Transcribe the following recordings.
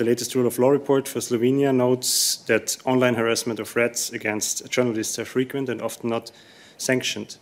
The latest rule of law report for Slovenia notes that online harassment or threats against journalists are frequent and often not sanctioned.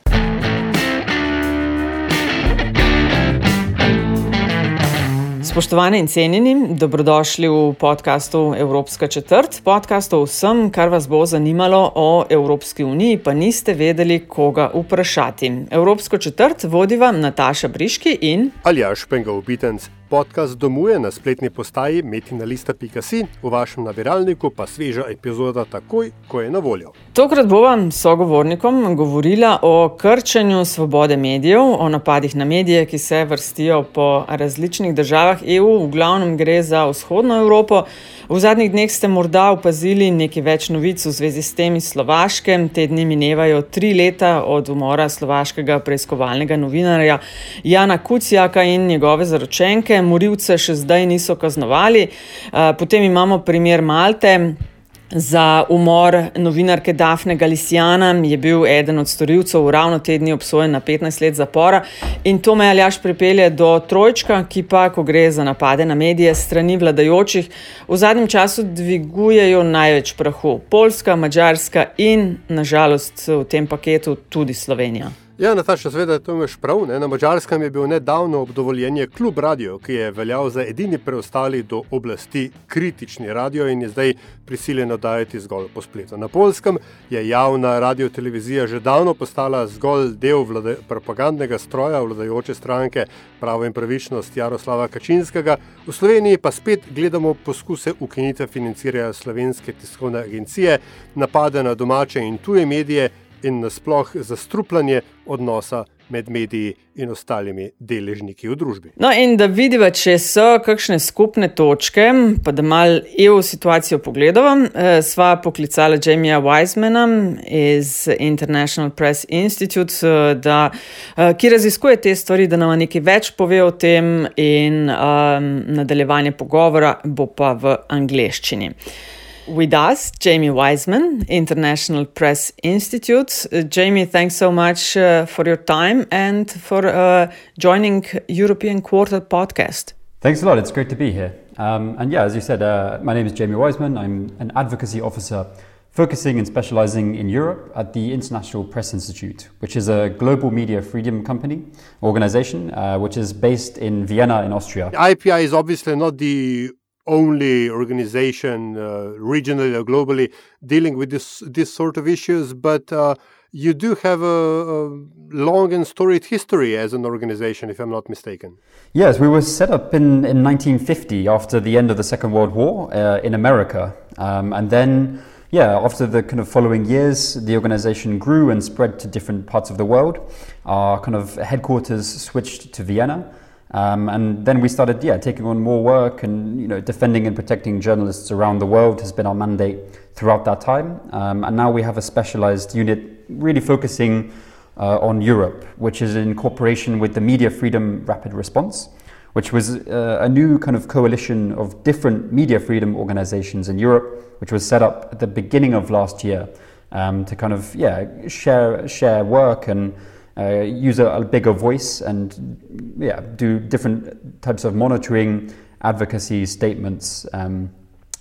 Spoštovani in cenjeni, dobrodošli v podkastu Evropska četrt, podcast o vsem, kar vas bo zanimalo o Evropski uniji, pa niste vedeli, koga vprašati. Evropsko četrt vodi vam Nataša Briški in Aljaš Pengal Bitenc. Podcast domuje na spletni postaji metinalista.si, v vašem nabiralniku pa sveža epizoda takoj, ko je na voljo. Tokrat bo vam sogovornikom govorila o krčenju svobode medijev, o napadih na medije, ki se vrstijo po različnih državah EU, v glavnem gre za vzhodno Evropo. V zadnjih dneh ste morda opazili nekaj več novic v zvezi s tem iz Slovaške. Te dni minevajo tri leta od umora slovaškega preiskovalnega novinarja Jana Kucijaka in njegove zaročenke. Morilce še zdaj niso kaznovali. Potem imamo primer Malte. Za umor novinarke Dafne Galisijana je bil eden od storilcev ravno te dni obsojen na 15 let zapora. In to me aljaš pripelje do trojčka, ki pa, ko gre za napade na medije strani vladajočih, v zadnjem času dvigujejo največ prahu. Poljska, Mačarska in, nažalost, v tem paketu tudi Slovenija. Ja, Nataša, seveda, to imaš prav. Ne? Na Mačarskem je bil nedavno obdovoljenje Klub Radio, ki je veljal za edini preostali do oblasti kritični radio in je zdaj prisiljeno dajati zgolj po spletu. Na Polskem je javna radio-televizija že davno postala zgolj del vlade, propagandnega stroja vladajoče stranke Pravo in pravičnost Jaroslava Kačinskega. V Sloveniji pa spet gledamo poskuse ukinitve financiranja slovenske tiskovne agencije, napade na domače in tuje medije in nasploh zastrupljanje odnosa med mediji in ostalimi deležniki v družbi. No, in da vidimo, če so kakšne skupne točke, pa da malo EU situacijo pogledamo, eh, sva poklicala Jamija Wisemana iz International Press Institute, eh, da, eh, ki raziskuje te stvari, da nam nekaj več pove o tem, in um, nadaljevanje pogovora bo pa v angleščini. With us, Jamie Wiseman, International Press Institute. Uh, Jamie, thanks so much uh, for your time and for uh, joining European Quarter podcast. Thanks a lot. It's great to be here. Um, and yeah, as you said, uh, my name is Jamie Wiseman. I'm an advocacy officer focusing and specializing in Europe at the International Press Institute, which is a global media freedom company organization, uh, which is based in Vienna in Austria. IPI is obviously not the only organization uh, regionally or globally dealing with this this sort of issues, but uh, you do have a, a, long and storied history as an organization, if I'm not mistaken. Yes, we were set up in, in 1950 after the end of the Second World War uh, in America. Um, and then, yeah, after the kind of following years, the organization grew and spread to different parts of the world. Our kind of headquarters switched to Vienna. Um, and then we started, yeah, taking on more work and you know defending and protecting journalists around the world has been our mandate throughout that time. Um, and now we have a specialized unit really focusing uh, on Europe, which is in cooperation with the Media Freedom Rapid Response, which was uh, a new kind of coalition of different media freedom organizations in Europe, which was set up at the beginning of last year um, to kind of yeah share share work and uh, use a, a, bigger voice and yeah, do different types of monitoring, advocacy statements. Um,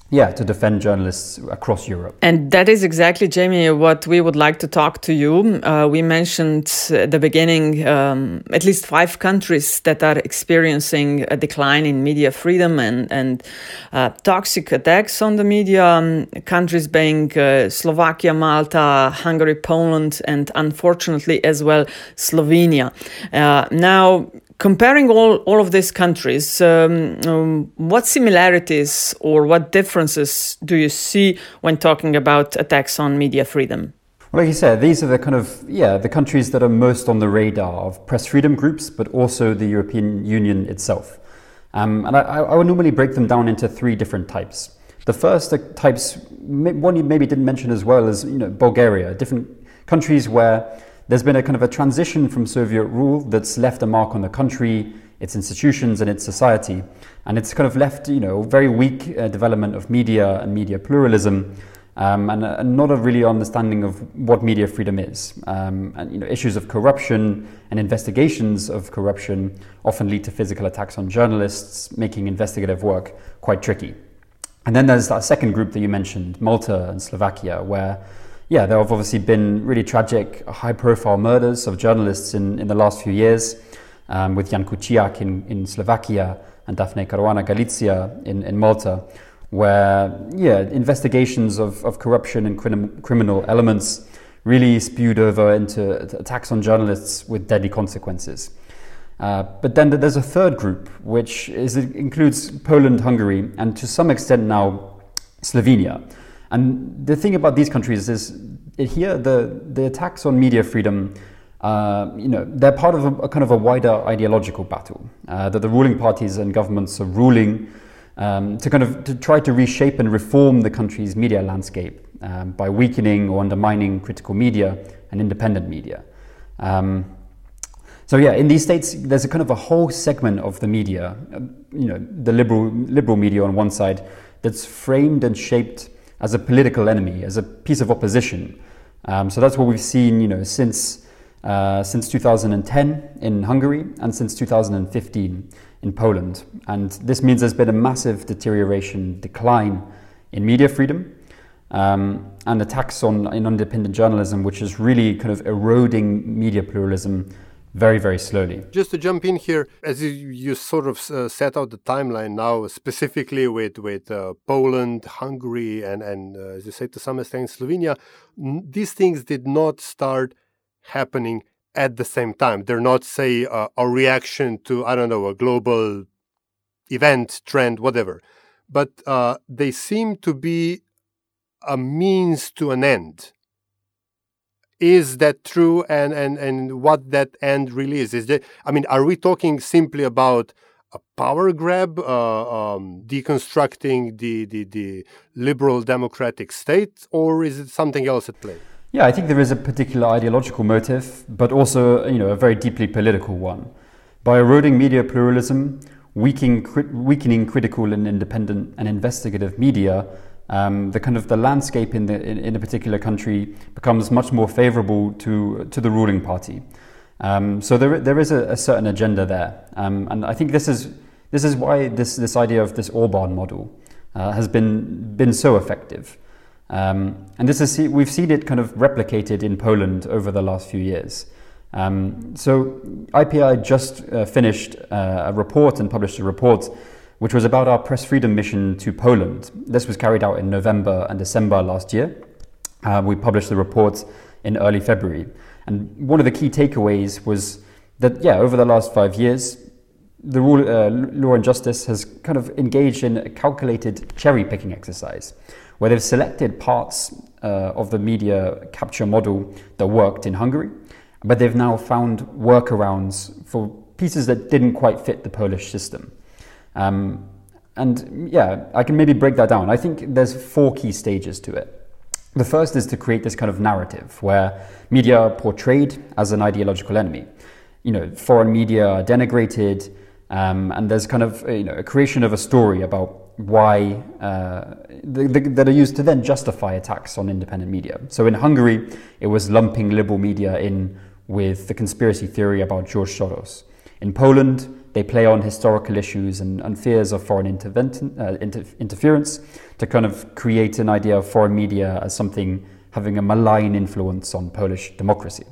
yeah, to defend journalists across Europe. And that is exactly, Jamie, what we would like to talk to you. Uh, we mentioned at the beginning um, at least five countries that are experiencing a decline in media freedom and, and uh, toxic attacks on the media. Um, countries being uh, Slovakia, Malta, Hungary, Poland, and unfortunately as well Slovenia. Uh, now, comparing all, all of these countries, um, um, what similarities or what differences do you see when talking about attacks on media freedom? Well, like you said, these are the kind of yeah the countries that are most on the radar of press freedom groups, but also the European Union itself. Um, and I, I would normally break them down into three different types. The first types, one you maybe didn't mention as well, is you know Bulgaria, different countries where there's been a kind of a transition from Soviet rule that's left a mark on the country, its institutions, and its society, and it's kind of left you know very weak uh, development of media and media pluralism. Um, and, uh, not a really understanding of what media freedom is. Um, and you know, issues of corruption and investigations of corruption often lead to physical attacks on journalists, making investigative work quite tricky. And then there's that second group that you mentioned, Malta and Slovakia, where yeah, there have obviously been really tragic, high profile murders of journalists in, in the last few years, um, with Jan Kuciak in, in Slovakia and Daphne Caruana Galizia in, in Malta, where, yeah, investigations of, of corruption and crim- criminal elements really spewed over into attacks on journalists with deadly consequences. Uh, but then there's a third group, which is, includes Poland, Hungary, and to some extent now Slovenia and the thing about these countries is here the, the attacks on media freedom, uh, you know, they're part of a, a, kind of a wider ideological battle uh, that the ruling parties and governments are ruling um, to kind of to try to reshape and reform the country's media landscape um, by weakening or undermining critical media and independent media. Um, so yeah, in these states, there's a kind of a whole segment of the media, uh, you know, the liberal liberal media on one side, that's framed and shaped as a political enemy, as a piece of opposition. Um, so that's what we've seen, you know, since uh, since 2010 in Hungary and since 2015 in Poland. And this means there's been a massive deterioration, decline in media freedom. Um, and attacks on independent journalism, which is really kind of eroding media pluralism very, very slowly. Just to jump in here, as you, sort of uh, set out the timeline now, specifically with with uh, Poland, Hungary, and and uh, as you say to some extent Slovenia, these things did not start happening at the same time. They're not, say, a reaction to I don't know a global event, trend, whatever, but uh, they seem to be a means to an end is that true and and and what that end really is? Is that i mean are we talking simply about a power grab uh, um, deconstructing the, the the liberal democratic state or is it something else at play? Yeah i think there is a particular ideological motive but also you know a very deeply political one. By eroding media pluralism weakening, weakening critical and independent and investigative media um, the kind of the landscape in, the, in, in, a particular country becomes much more favorable to, to the ruling party. Um, so there, there is a, a certain agenda there. Um, and I think this is, this is why this, this idea of this Orban model uh, has been, been so effective. Um, and this is, we've seen it kind of replicated in Poland over the last few years. Um, so IPI just uh, finished uh, a report and published a report which was about our press freedom mission to Poland. This was carried out in November and December last year. Uh, we published the report in early February. And one of the key takeaways was that, yeah, over the last five years, the rule, uh, law and justice has kind of engaged in a calculated cherry picking exercise where they've selected parts uh, of the media capture model that worked in Hungary, but they've now found workarounds for pieces that didn't quite fit the Polish system. Um, and yeah, I can maybe break that down. I think there's four key stages to it. The first is to create this kind of narrative where media are portrayed as an ideological enemy. You know, foreign media are denigrated, um, and there's kind of you know a creation of a story about why uh, the, the, that are used to then justify attacks on independent media. So in Hungary, it was lumping liberal media in with the conspiracy theory about George Soros. In Poland, they play on historical issues and, and fears of foreign uh, inter interference to kind of create an idea of foreign media as something having a malign influence on Polish democracy.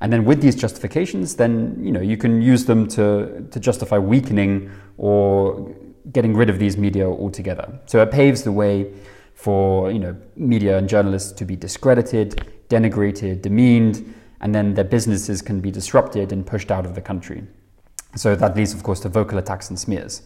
And then with these justifications, then you know you can use them to, to justify weakening or getting rid of these media altogether. So it paves the way for you know media and journalists to be discredited, denigrated, demeaned, and then their businesses can be disrupted and pushed out of the country. So that leads, of course, to vocal attacks and smears.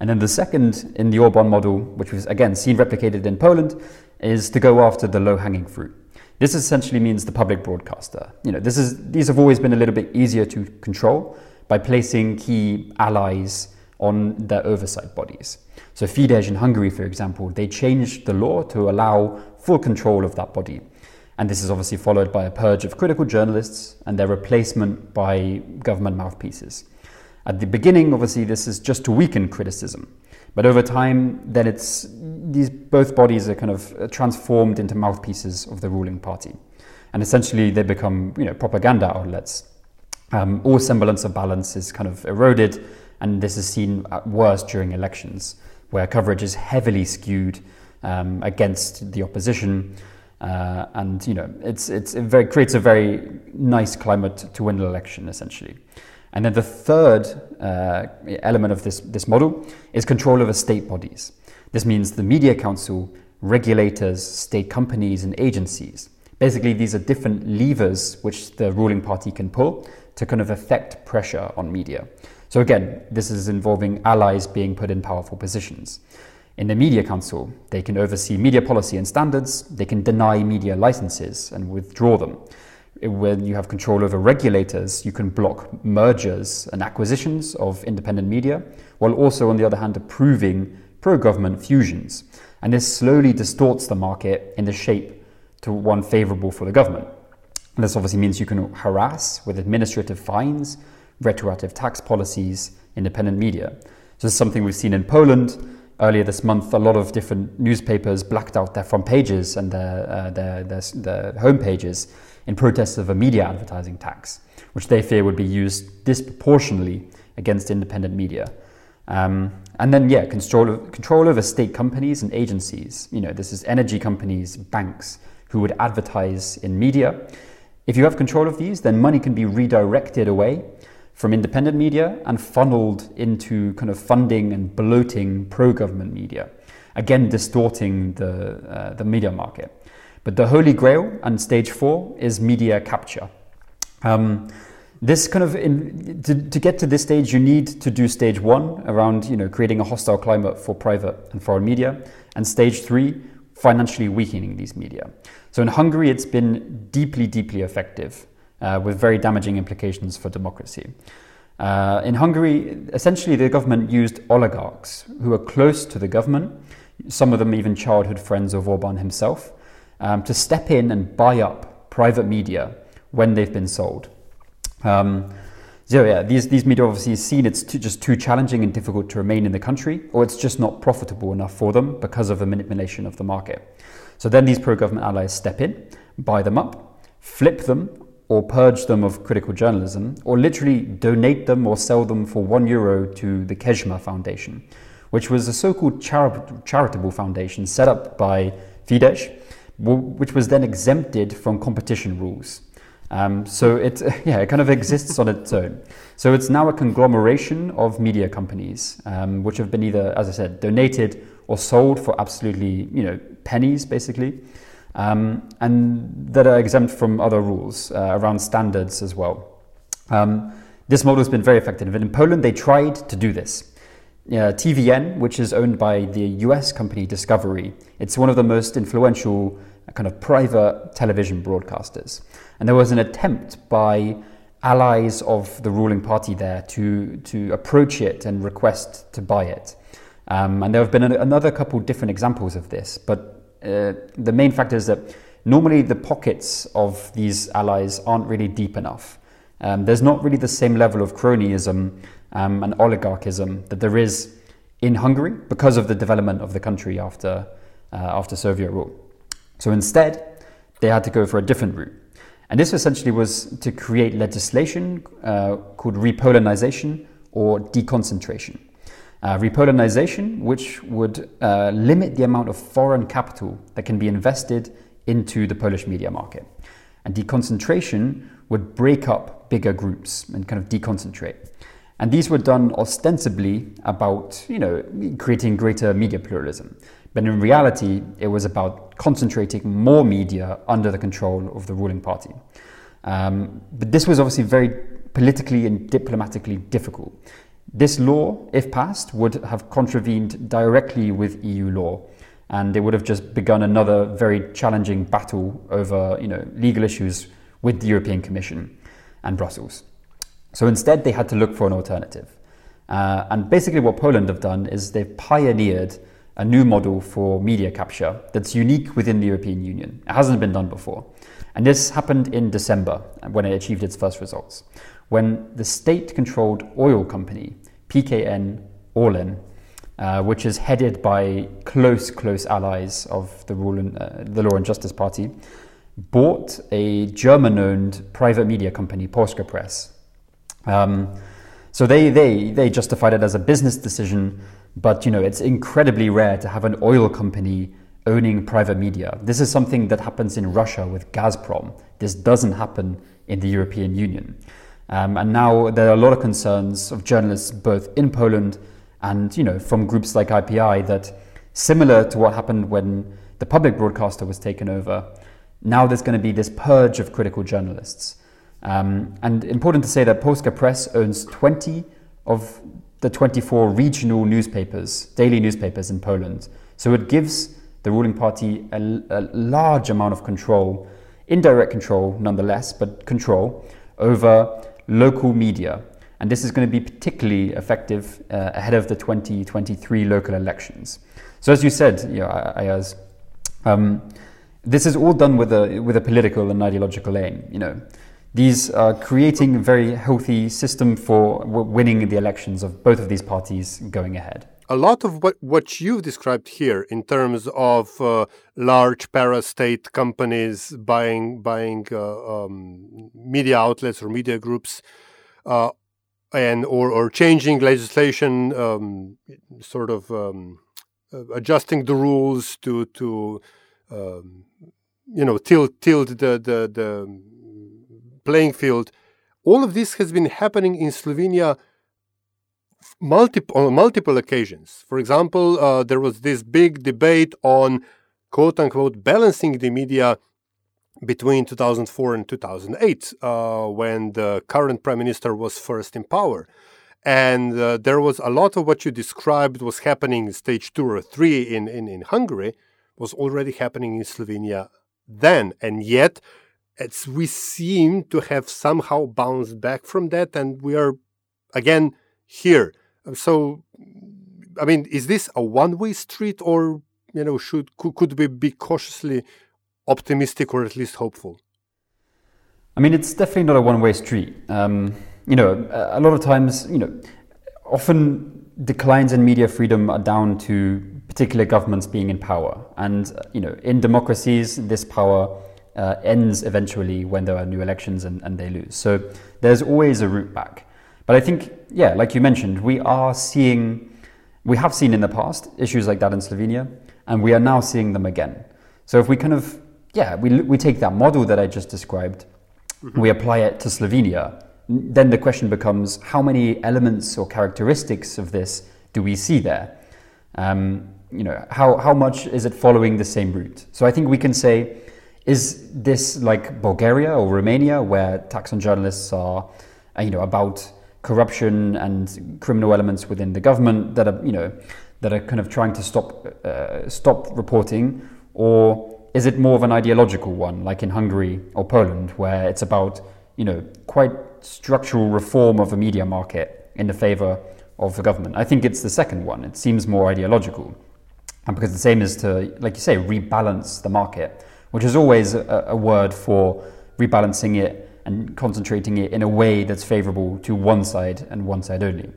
And then the second in the Orban model, which was again seen replicated in Poland, is to go after the low-hanging fruit. This essentially means the public broadcaster. You know, this is these have always been a little bit easier to control by placing key allies on their oversight bodies. So Fidesz in Hungary, for example, they changed the law to allow full control of that body. And this is obviously followed by a purge of critical journalists and their replacement by government mouthpieces. At the beginning, obviously, this is just to weaken criticism. But over time, then it's these both bodies are kind of uh, transformed into mouthpieces of the ruling party, and essentially they become you know propaganda outlets. Um, all semblance of balance is kind of eroded, and this is seen at worst during elections, where coverage is heavily skewed um, against the opposition. Uh, and you know, it's, it's, it very, creates a very nice climate to win an election, essentially. And then the third uh, element of this, this model is control over state bodies. This means the Media Council, regulators, state companies, and agencies. Basically, these are different levers which the ruling party can pull to kind of affect pressure on media. So, again, this is involving allies being put in powerful positions. In the Media Council, they can oversee media policy and standards, they can deny media licenses and withdraw them. When you have control over regulators, you can block mergers and acquisitions of independent media, while also, on the other hand, approving pro government fusions. And this slowly distorts the market in the shape to one favorable for the government. And this obviously means you can harass with administrative fines, retroactive tax policies, independent media. So this is something we've seen in Poland earlier this month. A lot of different newspapers blacked out their front pages and their, uh, their, their, their home pages in protest of a media advertising tax, which they fear would be used disproportionately against independent media. Um, and then, yeah, control, control over state companies and agencies. You know, this is energy companies, banks who would advertise in media. If you have control of these, then money can be redirected away from independent media and funneled into kind of funding and bloating pro government media, again, distorting the, uh, the media market. But the holy grail and stage four is media capture. Um, this kind of in, to, to get to this stage, you need to do stage one around you know creating a hostile climate for private and foreign media, and stage three, financially weakening these media. So in Hungary, it's been deeply, deeply effective, uh, with very damaging implications for democracy. Uh, in Hungary, essentially, the government used oligarchs who were close to the government, some of them even childhood friends of Orban himself, um, to step in and buy up private media when they've been sold. Um, so yeah, these, these media obviously seen it's too, just too challenging and difficult to remain in the country, or it's just not profitable enough for them because of the manipulation of the market. So then these pro-government allies step in, buy them up, flip them, or purge them of critical journalism, or literally donate them or sell them for one euro to the Kesma Foundation, which was a so-called chari- charitable foundation set up by Fidesz which was then exempted from competition rules. Um, so it, yeah, it kind of exists on its own. So it's now a conglomeration of media companies, um, which have been either, as I said, donated or sold for absolutely, you know, pennies, basically, um, and that are exempt from other rules uh, around standards as well. Um, this model has been very effective. And in Poland, they tried to do this. Uh, TVN, which is owned by the US company Discovery, it's one of the most influential kind of private television broadcasters. And there was an attempt by allies of the ruling party there to, to approach it and request to buy it. Um, and there have been a, another couple different examples of this, but uh, the main factor is that normally the pockets of these allies aren't really deep enough. Um, there's not really the same level of cronyism um, and oligarchism that there is in Hungary because of the development of the country after, uh, after Soviet rule. So instead, they had to go for a different route. And this essentially was to create legislation uh, called repolonization or deconcentration. Uh, repolonization, which would uh, limit the amount of foreign capital that can be invested into the Polish media market. And deconcentration would break up bigger groups and kind of deconcentrate. And these were done ostensibly about, you know, creating greater media pluralism. But in reality, it was about concentrating more media under the control of the ruling party. Um, but this was obviously very politically and diplomatically difficult. This law, if passed, would have contravened directly with EU law, and it would have just begun another very challenging battle over you know, legal issues with the European Commission and Brussels. So instead, they had to look for an alternative. Uh, and basically, what Poland have done is they've pioneered a new model for media capture that's unique within the European Union. It hasn't been done before. And this happened in December when it achieved its first results, when the state controlled oil company, PKN Orlen, uh, which is headed by close, close allies of the, and, uh, the Law and Justice Party, bought a German owned private media company, Polska Press. Um, so they, they, they justified it as a business decision, but you know, it's incredibly rare to have an oil company owning private media. This is something that happens in Russia with Gazprom. This doesn't happen in the European Union. Um, and now there are a lot of concerns of journalists both in Poland and you know from groups like IPI that similar to what happened when the public broadcaster was taken over, now there's going to be this purge of critical journalists. Um, and important to say that Polska Press owns 20 of the 24 regional newspapers, daily newspapers in Poland. So it gives the ruling party a, a large amount of control, indirect control nonetheless, but control over local media. And this is going to be particularly effective uh, ahead of the 2023 local elections. So, as you said, you know, Aljaž, um, this is all done with a, with a political and ideological aim. You know, these are creating a very healthy system for winning the elections of both of these parties going ahead. A lot of what, what you've described here in terms of uh, large para-state companies buying buying uh, um, media outlets or media groups, uh, and or, or changing legislation, um, sort of um, adjusting the rules to to um, you know tilt tilt the the, the playing field. All of this has been happening in Slovenia multiple on multiple occasions. For example, uh, there was this big debate on quote unquote balancing the media between 2004 and 2008 uh, when the current prime minister was first in power. And uh, there was a lot of what you described was happening in stage two or three in, in, in Hungary was already happening in Slovenia then. And yet, it's, we seem to have somehow bounced back from that, and we are again here. So, I mean, is this a one-way street, or you know, should could, could we be cautiously optimistic or at least hopeful? I mean, it's definitely not a one-way street. Um, you know, a lot of times, you know, often declines in media freedom are down to particular governments being in power, and you know, in democracies, this power uh, ends eventually when there are new elections and, and they lose. So there's always a route back. But I think, yeah, like you mentioned, we are seeing, we have seen in the past issues like that in Slovenia, and we are now seeing them again. So if we kind of, yeah, we, we take that model that I just described, mm-hmm. we apply it to Slovenia, then the question becomes how many elements or characteristics of this do we see there? Um, you know, how, how much is it following the same route? So I think we can say is this like Bulgaria or Romania, where attacks on journalists are, uh, you know, about corruption and criminal elements within the government that are, you know, that are kind of trying to stop uh, stop reporting, or is it more of an ideological one, like in Hungary or Poland, where it's about, you know, quite structural reform of the media market in the favor of the government? I think it's the second one. It seems more ideological, and because the same is to, like you say, rebalance the market which is always a, a word for rebalancing it and concentrating it in a way that's favorable to one side and one side only.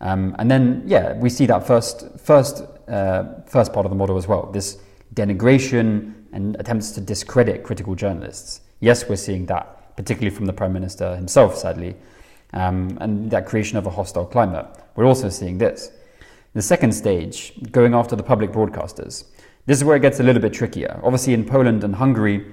Um, and then, yeah, we see that first, first, uh, first part of the model as well this denigration and attempts to discredit critical journalists. Yes, we're seeing that, particularly from the Prime Minister himself, sadly, um, and that creation of a hostile climate. We're also seeing this. The second stage, going after the public broadcasters. This is where it gets a little bit trickier. Obviously, in Poland and Hungary,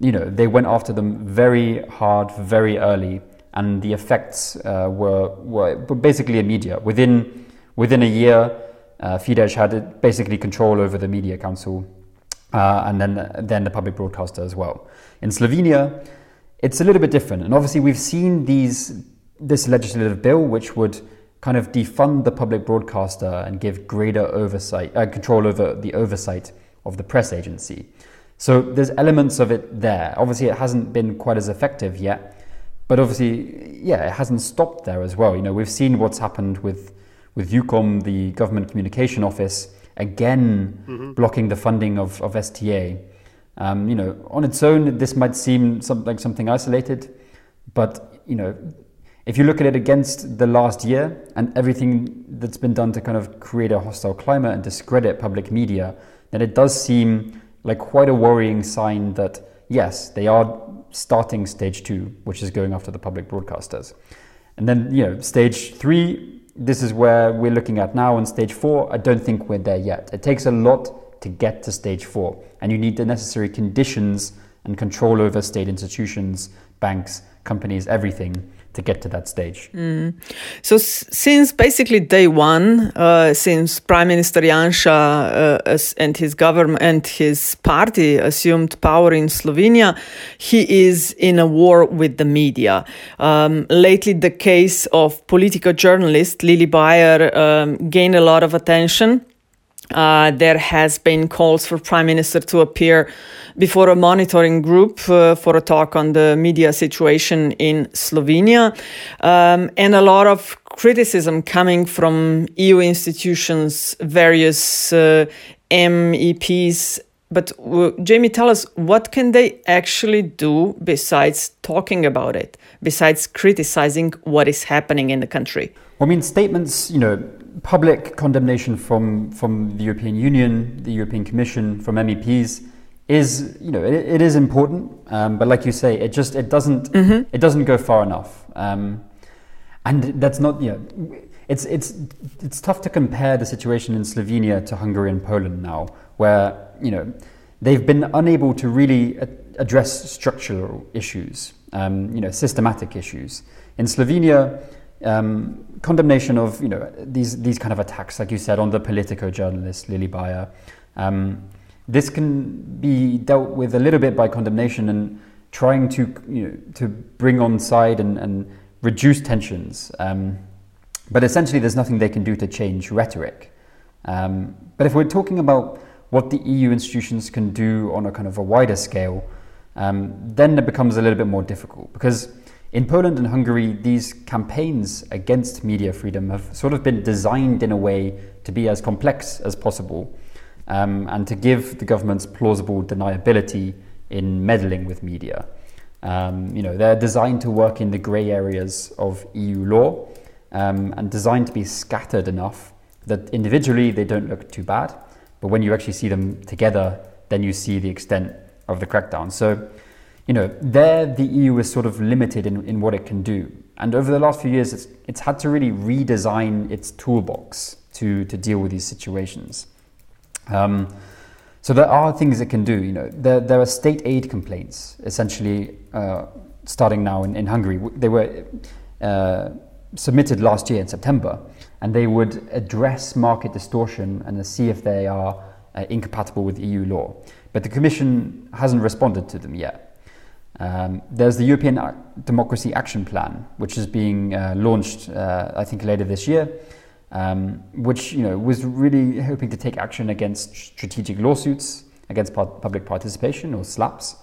you know, they went after them very hard, very early, and the effects uh, were, were basically immediate. Within within a year, uh, Fidesz had basically control over the media council, uh, and then then the public broadcaster as well. In Slovenia, it's a little bit different, and obviously we've seen these this legislative bill, which would kind of defund the public broadcaster and give greater oversight, uh, control over the oversight of the press agency. So there's elements of it there. Obviously, it hasn't been quite as effective yet, but obviously, yeah, it hasn't stopped there as well. You know, we've seen what's happened with with UKOM, the government communication office, again mm-hmm. blocking the funding of, of STA. Um, you know, on its own, this might seem some, like something isolated, but you know, if you look at it against the last year and everything that's been done to kind of create a hostile climate and discredit public media, then it does seem like quite a worrying sign that yes, they are starting stage two, which is going after the public broadcasters. And then, you know, stage three, this is where we're looking at now. And stage four, I don't think we're there yet. It takes a lot to get to stage four, and you need the necessary conditions and control over state institutions, banks, companies, everything to get to that stage. Mm. So, s- since basically day one, uh, since Prime Minister Janša uh, and his government and his party assumed power in Slovenia, he is in a war with the media. Um, lately, the case of political journalist Lili Bayer um, gained a lot of attention. Uh, there has been calls for prime minister to appear before a monitoring group uh, for a talk on the media situation in Slovenia, um, and a lot of criticism coming from EU institutions, various uh, MEPs. But uh, Jamie, tell us what can they actually do besides talking about it, besides criticizing what is happening in the country? Well, I mean, statements, you know, public condemnation from, from the European Union, the European Commission, from MEPs is, you know, it, it is important. Um, but like you say, it just it doesn't mm-hmm. it doesn't go far enough. Um, and that's not, you know, it's it's it's tough to compare the situation in Slovenia to Hungary and Poland now, where you know they've been unable to really address structural issues, um, you know, systematic issues. In Slovenia, um, condemnation of you know these these kind of attacks, like you said, on the Politico journalist Lili Bayer. Um, this can be dealt with a little bit by condemnation and trying to you know to bring on side and, and reduce tensions. Um, but essentially, there's nothing they can do to change rhetoric. Um, but if we're talking about what the EU institutions can do on a kind of a wider scale, um, then it becomes a little bit more difficult because in Poland and Hungary, these campaigns against media freedom have sort of been designed in a way to be as complex as possible um, and to give the governments plausible deniability in meddling with media. Um, you know, they're designed to work in the grey areas of EU law um, and designed to be scattered enough that individually they don't look too bad, but when you actually see them together, then you see the extent of the crackdown. So you know, there the EU is sort of limited in, in what it can do. And over the last few years, it's, it's had to really redesign its toolbox to, to deal with these situations. Um, so there are things it can do. You know, there, there are state aid complaints, essentially uh, starting now in, in Hungary. They were uh, submitted last year in September, and they would address market distortion and see if they are uh, incompatible with EU law. But the Commission hasn't responded to them yet. Um, there's the European Democracy Action Plan, which is being uh, launched, uh, I think, later this year, um, which you know was really hoping to take action against strategic lawsuits against public participation or SLAPs,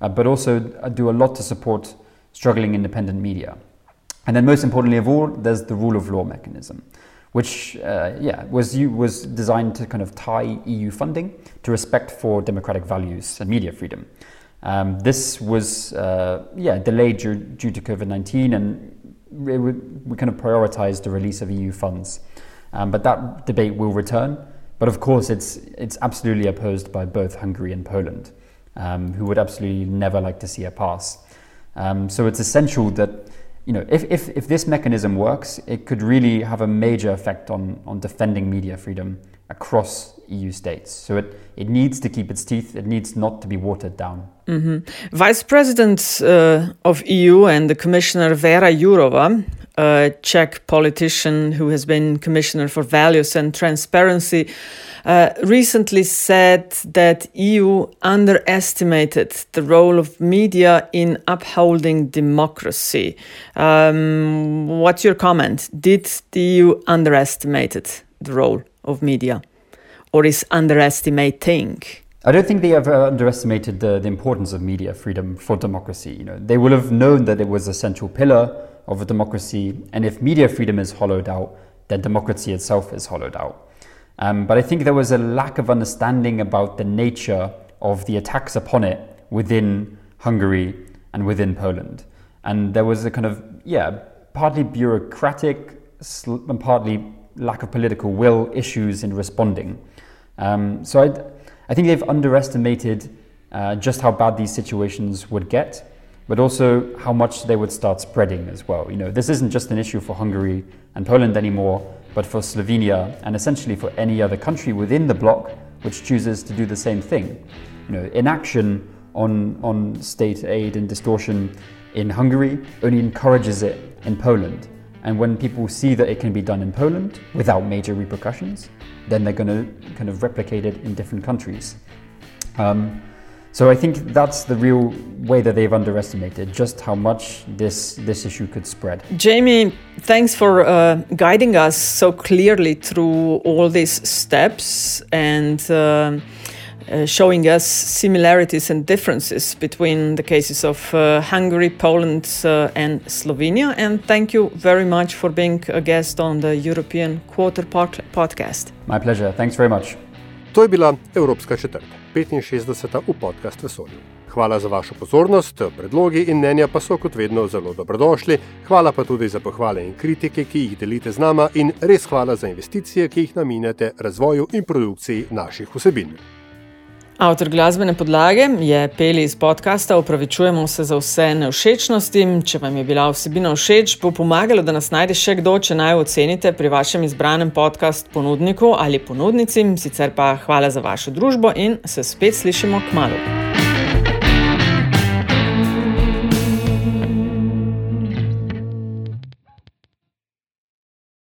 uh, but also uh, do a lot to support struggling independent media. And then, most importantly of all, there's the rule of law mechanism, which uh, yeah was was designed to kind of tie EU funding to respect for democratic values and media freedom. Um, this was uh, yeah delayed due, due to COVID nineteen, and we, we, kind of prioritized the release of EU funds. Um, but that debate will return. But of course, it's it's absolutely opposed by both Hungary and Poland, um, who would absolutely never like to see it pass. Um, so it's essential that you know if, if, if this mechanism works, it could really have a major effect on on defending media freedom across EU states. So it, it needs to keep its teeth, it needs not to be watered down. Mm-hmm. Vice President uh, of EU and the Commissioner Vera Jourova, a Czech politician who has been Commissioner for Values and Transparency, uh, recently said that EU underestimated the role of media in upholding democracy. Um, what's your comment? Did the EU underestimated the role of media or is underestimating? I don't think they ever underestimated the, the importance of media freedom for democracy. You know, they will have known that it was a central pillar of a democracy, and if media freedom is hollowed out, then democracy itself is hollowed out. Um, but I think there was a lack of understanding about the nature of the attacks upon it within Hungary and within Poland. And there was a kind of, yeah, partly bureaucratic and partly lack of political will issues in responding. Um, so i I think they've underestimated uh, just how bad these situations would get, but also how much they would start spreading as well. You know, this isn't just an issue for Hungary and Poland anymore, but for Slovenia and essentially for any other country within the bloc which chooses to do the same thing. You know, inaction on, on state aid and distortion in Hungary only encourages it in Poland. And when people see that it can be done in Poland without major repercussions, then they're going to kind of replicate it in different countries. Um, so I think that's the real way that they've underestimated just how much this this issue could spread. Jamie, thanks for uh, guiding us so clearly through all these steps and. Uh, uh, showing us similarities and differences between the cases of uh, Hungary, Poland, uh, and Slovenia. And thank you very much for being a guest on the European Quarter podcast. My pleasure. Thanks very much. To je bila Evropska četrta, 65. v podcast Vesolju. Hvala za vašo pozornost, predlogi in mnenja pa so kot vedno zelo dobrodošli. Hvala pa tudi za pohvale in kritike, ki jih delite z nama, in res hvala za investicije, ki jih namenjate razvoju in produkciji naših vsebin. Avtor glasbene podlage je Peli iz podcasta. Upravičujemo se za vse neušečnosti. Če vam je bila vsebina všeč, bo pomagalo, da nas najde še kdo, če naj ocenite pri vašem izbranem podcast ponudniku ali ponudnici. Sicer pa hvala za vašo družbo in se spet slišimo k malu.